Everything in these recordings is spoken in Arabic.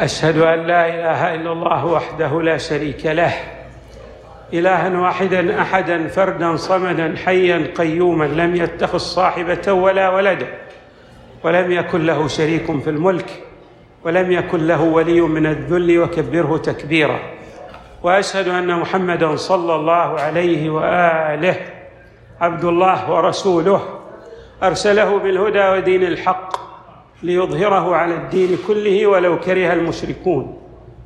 أشهد أن لا إله إلا الله وحده لا شريك له. إلها واحدا أحدا فردا صمدا حيا قيوما لم يتخذ صاحبة ولا ولدا ولم يكن له شريك في الملك ولم يكن له ولي من الذل وكبره تكبيرا. وأشهد أن محمدا صلى الله عليه وآله عبد الله ورسوله أرسله بالهدى ودين الحق. ليظهره على الدين كله ولو كره المشركون.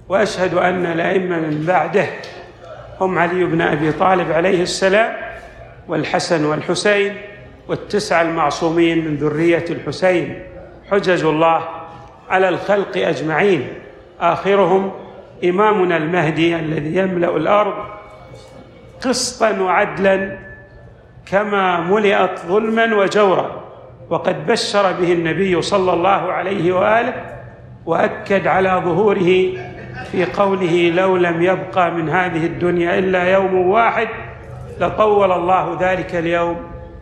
وأشهد أن الأئمة من بعده هم علي بن أبي طالب عليه السلام والحسن والحسين والتسعه المعصومين من ذرية الحسين. حجج الله على الخلق أجمعين. آخرهم إمامنا المهدي الذي يملأ الأرض قسطا وعدلا كما ملئت ظلما وجورا. وقد بشر به النبي صلى الله عليه وآله وأكد على ظهوره في قوله لو لم يبقى من هذه الدنيا إلا يوم واحد لطول الله ذلك اليوم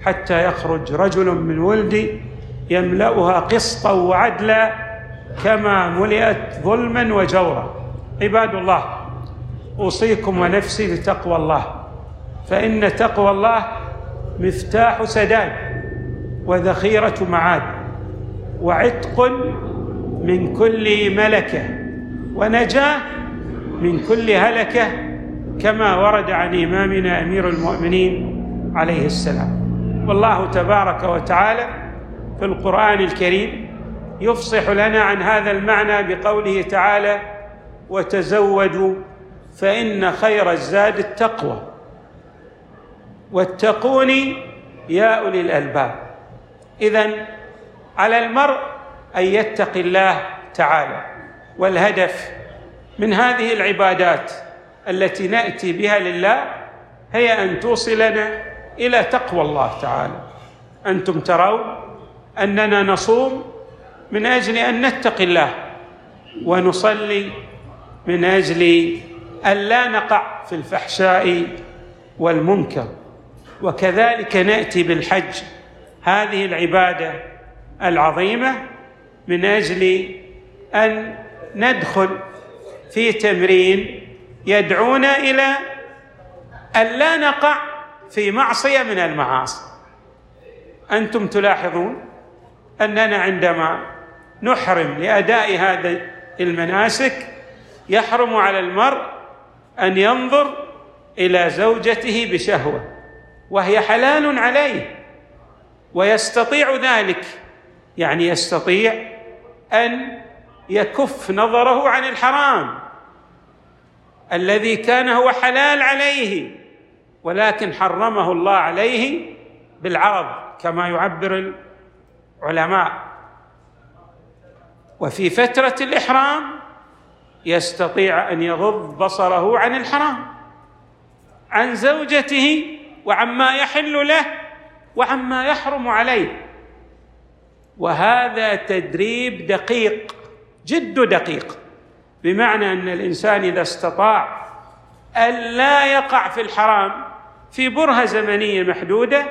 حتى يخرج رجل من ولدي يملأها قسطا وعدلا كما ملئت ظلما وجورا. عباد الله أوصيكم ونفسي بتقوى الله فإن تقوى الله مفتاح سداد. وذخيره معاد وعتق من كل ملكة ونجاه من كل هلكة كما ورد عن إمامنا أمير المؤمنين عليه السلام. والله تبارك وتعالى في القرآن الكريم يفصح لنا عن هذا المعنى بقوله تعالى وتزودوا فإن خير الزاد التقوى. واتقون يا أولي الألباب. اذا على المرء أن يتقي الله تعالى والهدف من هذه العبادات التي نأتي بها لله هي أن توصلنا إلى تقوى الله تعالى. أنتم ترون أننا نصوم من أجل أن نتقي الله ونصلي من أجل أن لا نقع في الفحشاء والمنكر وكذلك نأتي بالحج هذه العبادة العظيمة من أجل أن ندخل في تمرين يدعونا إلى أن لا نقع في معصية من المعاصي. أنتم تلاحظون أننا عندما نحرم لأداء هذه المناسك يحرم على المرء أن ينظر إلى زوجته بشهوة وهي حلال عليه. ويستطيع ذلك يعني يستطيع أن يكف نظره عن الحرام الذي كان هو حلال عليه ولكن حرمه الله عليه بالعرض كما يعبر العلماء. وفي فترة الإحرام يستطيع أن يغض بصره عن الحرام عن زوجته وعما يحل له وعما يحرم عليه. وهذا تدريب دقيق جد دقيق. بمعنى أن الإنسان إذا استطاع أن لا يقع في الحرام في برهة زمنية محدودة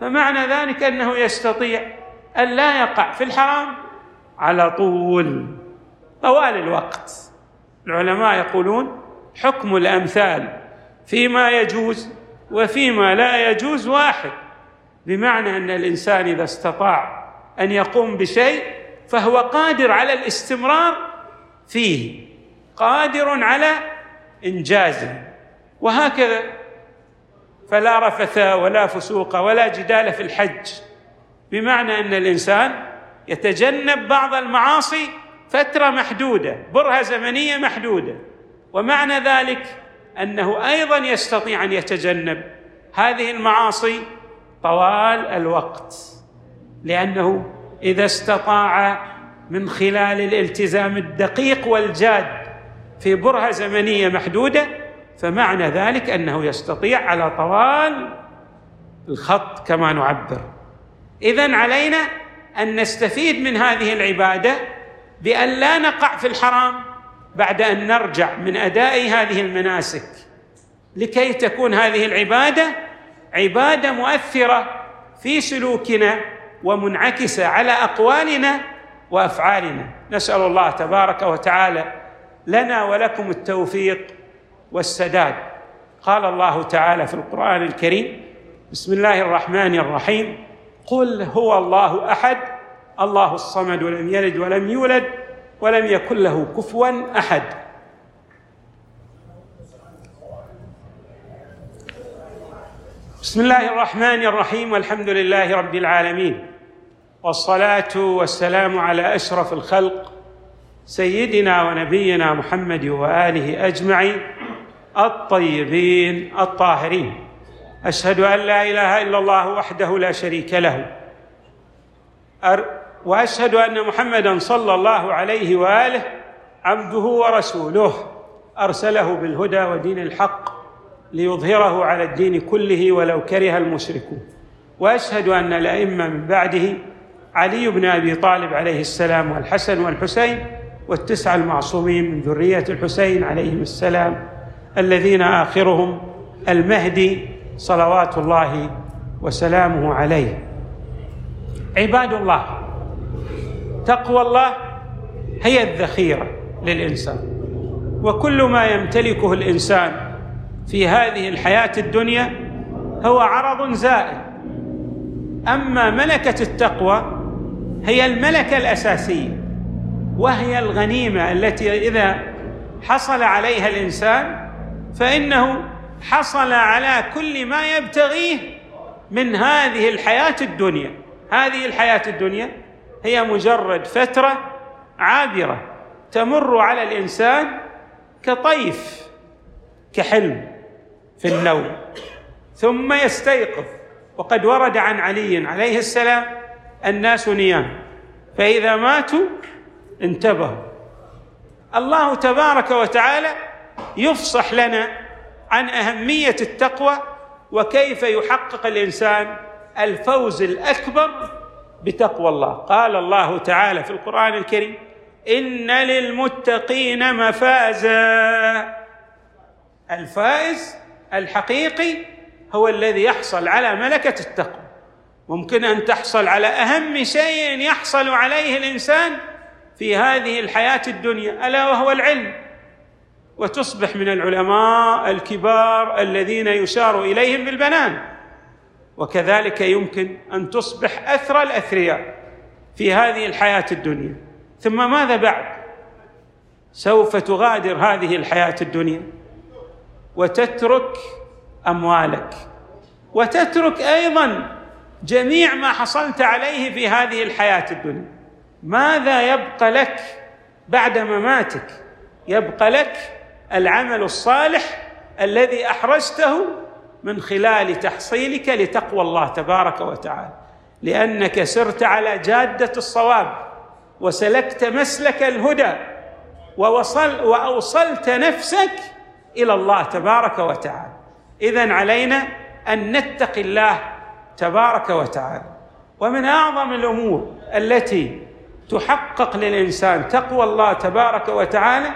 فمعنى ذلك أنه يستطيع أن لا يقع في الحرام على طول طوال الوقت. العلماء يقولون حكم الأمثال فيما يجوز وفيما لا يجوز واحد. بمعنى أن الإنسان إذا استطاع أن يقوم بشيء فهو قادر على الاستمرار فيه قادر على إنجازه. وهكذا فلا رفث ولا فسوق ولا جدال في الحج. بمعنى أن الإنسان يتجنب بعض المعاصي فترة محدودة برهة زمنية محدودة. ومعنى ذلك أنه أيضا يستطيع أن يتجنب هذه المعاصي طوال الوقت. لأنه إذا استطاع من خلال الالتزام الدقيق والجاد في برهة زمنية محدودة فمعنى ذلك أنه يستطيع على طوال الخط كما نعبر. اذا علينا أن نستفيد من هذه العبادة بأن لا نقع في الحرام بعد أن نرجع من أداء هذه المناسك لكي تكون هذه العبادة عبادة مؤثرة في سلوكنا ومنعكسه على أقوالنا وأفعالنا. نسأل الله تبارك وتعالى لنا ولكم التوفيق والسداد. قال الله تعالى في القرآن الكريم بسم الله الرحمن الرحيم قل هو الله أحد الله الصمد ولم يلد ولم يولد ولم يكن له كفوا أحد. بسم الله الرحمن الرحيم والحمد لله رب العالمين. والصلاة والسلام على أشرف الخلق سيدنا ونبينا محمد وآله أجمعين الطيبين الطاهرين. أشهد أن لا إله إلا الله وحده لا شريك له. وأشهد أن محمدا صلى الله عليه وآله عبده ورسوله أرسله بالهدى ودين الحق. ليظهره على الدين كله ولو كره المشركون. وأشهد أن الأئمة من بعده علي بن أبي طالب عليه السلام والحسن والحسين والتسعه المعصومين من ذرية الحسين عليهم السلام الذين آخرهم المهدي صلوات الله وسلامه عليه. عباد الله تقوى الله هي الذخيرة للإنسان وكل ما يمتلكه الإنسان في هذه الحياة الدنيا هو عرض زائل أما ملكة التقوى هي الملكة الأساسية وهي الغنيمة التي إذا حصل عليها الإنسان فإنه حصل على كل ما يبتغيه من هذه الحياة الدنيا. هذه الحياة الدنيا هي مجرد فترة عابرة تمر على الإنسان كطيف كحلم. في النوم. ثم يستيقظ. وقد ورد عن علي عليه السلام الناس نيام. فإذا ماتوا انتبهوا. الله تبارك وتعالى يفصح لنا عن أهمية التقوى وكيف يحقق الإنسان الفوز الأكبر بتقوى الله. قال الله تعالى في القرآن الكريم إن للمتقين مفازا. الفائز الحقيقي هو الذي يحصل على ملكة التقوى. ممكن أن تحصل على أهم شيء يحصل عليه الإنسان في هذه الحياة الدنيا ألا وهو العلم. وتصبح من العلماء الكبار الذين يشار إليهم بالبنان. وكذلك يمكن أن تصبح اثرى الأثرياء في هذه الحياة الدنيا. ثم ماذا بعد؟ سوف تغادر هذه الحياة الدنيا. وتترك أموالك. وتترك أيضا جميع ما حصلت عليه في هذه الحياة الدنيا. ماذا يبقى لك بعد مماتك؟ يبقى لك العمل الصالح الذي أحرزته من خلال تحصيلك لتقوى الله تبارك وتعالى. لأنك سرت على جادة الصواب وسلكت مسلك الهدى ووصل وأوصلت نفسك إلى الله تبارك وتعالى. اذا علينا أن نتقي الله تبارك وتعالى. ومن أعظم الأمور التي تحقق للإنسان تقوى الله تبارك وتعالى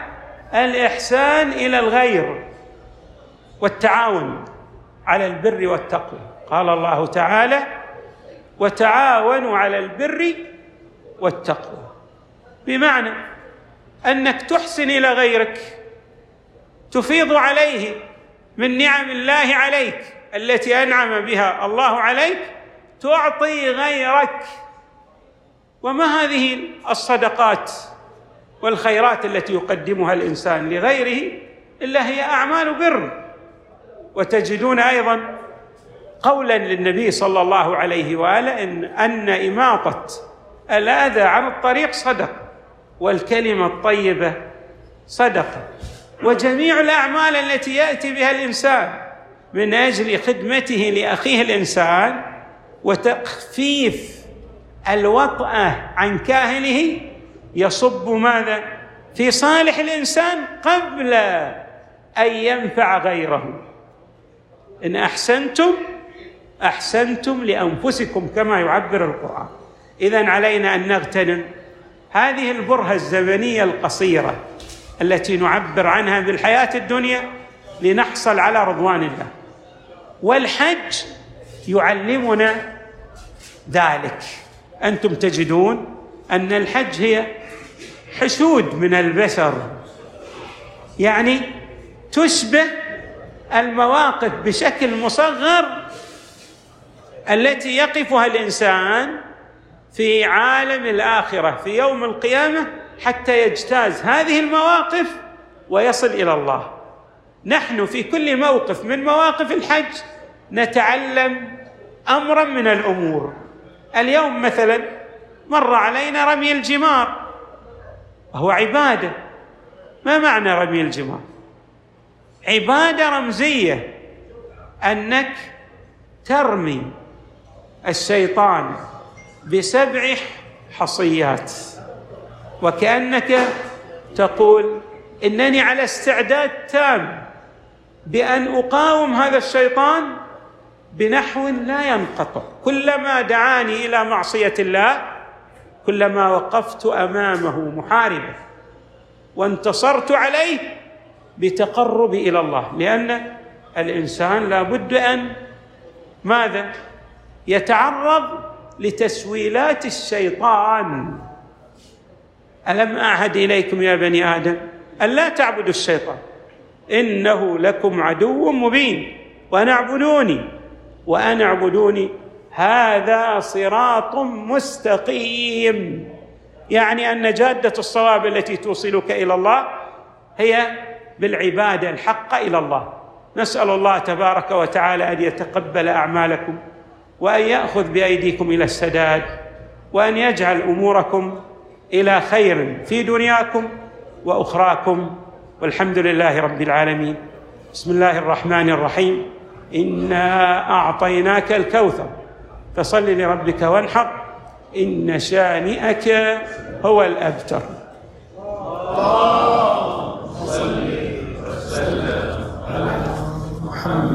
الإحسان إلى الغير والتعاون على البر والتقوى. قال الله تعالى وتعاونوا على البر والتقوى. بمعنى أنك تحسن إلى غيرك تفيض عليه من نعم الله عليك التي أنعم بها الله عليك تعطي غيرك. وما هذه الصدقات والخيرات التي يقدمها الإنسان لغيره إلا هي أعمال بر. وتجدون أيضا قولا للنبي صلى الله عليه وآله ان أن إماطة الأذى عن الطريق صدقه والكلمة الطيبة صدقه وجميع الأعمال التي يأتي بها الإنسان من أجل خدمته لأخيه الإنسان وتخفيف الوطأة عن كاهله يصب ماذا؟ في صالح الإنسان قبل أن ينفع غيره. إن أحسنتم أحسنتم لأنفسكم كما يعبر القرآن. اذا علينا أن نغتنم. هذه البرهة الزمنية القصيرة. التي نعبر عنها بالحياة الدنيا لنحصل على رضوان الله. والحج يعلمنا ذلك. أنتم تجدون أن الحج هي حشود من البشر. يعني تشبه المواقف بشكل مصغر التي يقفها الإنسان في عالم الآخرة في يوم القيامة حتى يجتاز هذه المواقف ويصل إلى الله. نحن في كل موقف من مواقف الحج نتعلم أمرا من الأمور. اليوم مثلا مر علينا رمي الجمار وهو عبادة. ما معنى رمي الجمار؟ عبادة رمزية أنك ترمي الشيطان بسبع حصيات. وكأنك تقول إنني على استعداد تام بأن أقاوم هذا الشيطان بنحو لا ينقطع. كلما دعاني إلى معصية الله كلما وقفت أمامه محاربا وانتصرت عليه بتقرب إلى الله. لأن الإنسان لا بد أن ماذا؟ يتعرض لتسويلات الشيطان. ألم أعهد إليكم يا بني آدم الا تعبدوا الشيطان؟ إنه لكم عدو مبين وان اعبدوني وان اعبدوني هذا صراط مستقيم. يعني أن جادة الصواب التي توصلك إلى الله هي بالعبادة الحقه إلى الله. نسأل الله تبارك وتعالى أن يتقبل أعمالكم وأن يأخذ بأيديكم إلى السداد وأن يجعل أموركم إلى خير في دنياكم وأخراكم والحمد لله رب العالمين. بسم الله الرحمن الرحيم. إنا أعطيناك الكوثر. فصل لربك وانحر. إن شانئك هو الأبتر. اللهم صل وسلم على محمد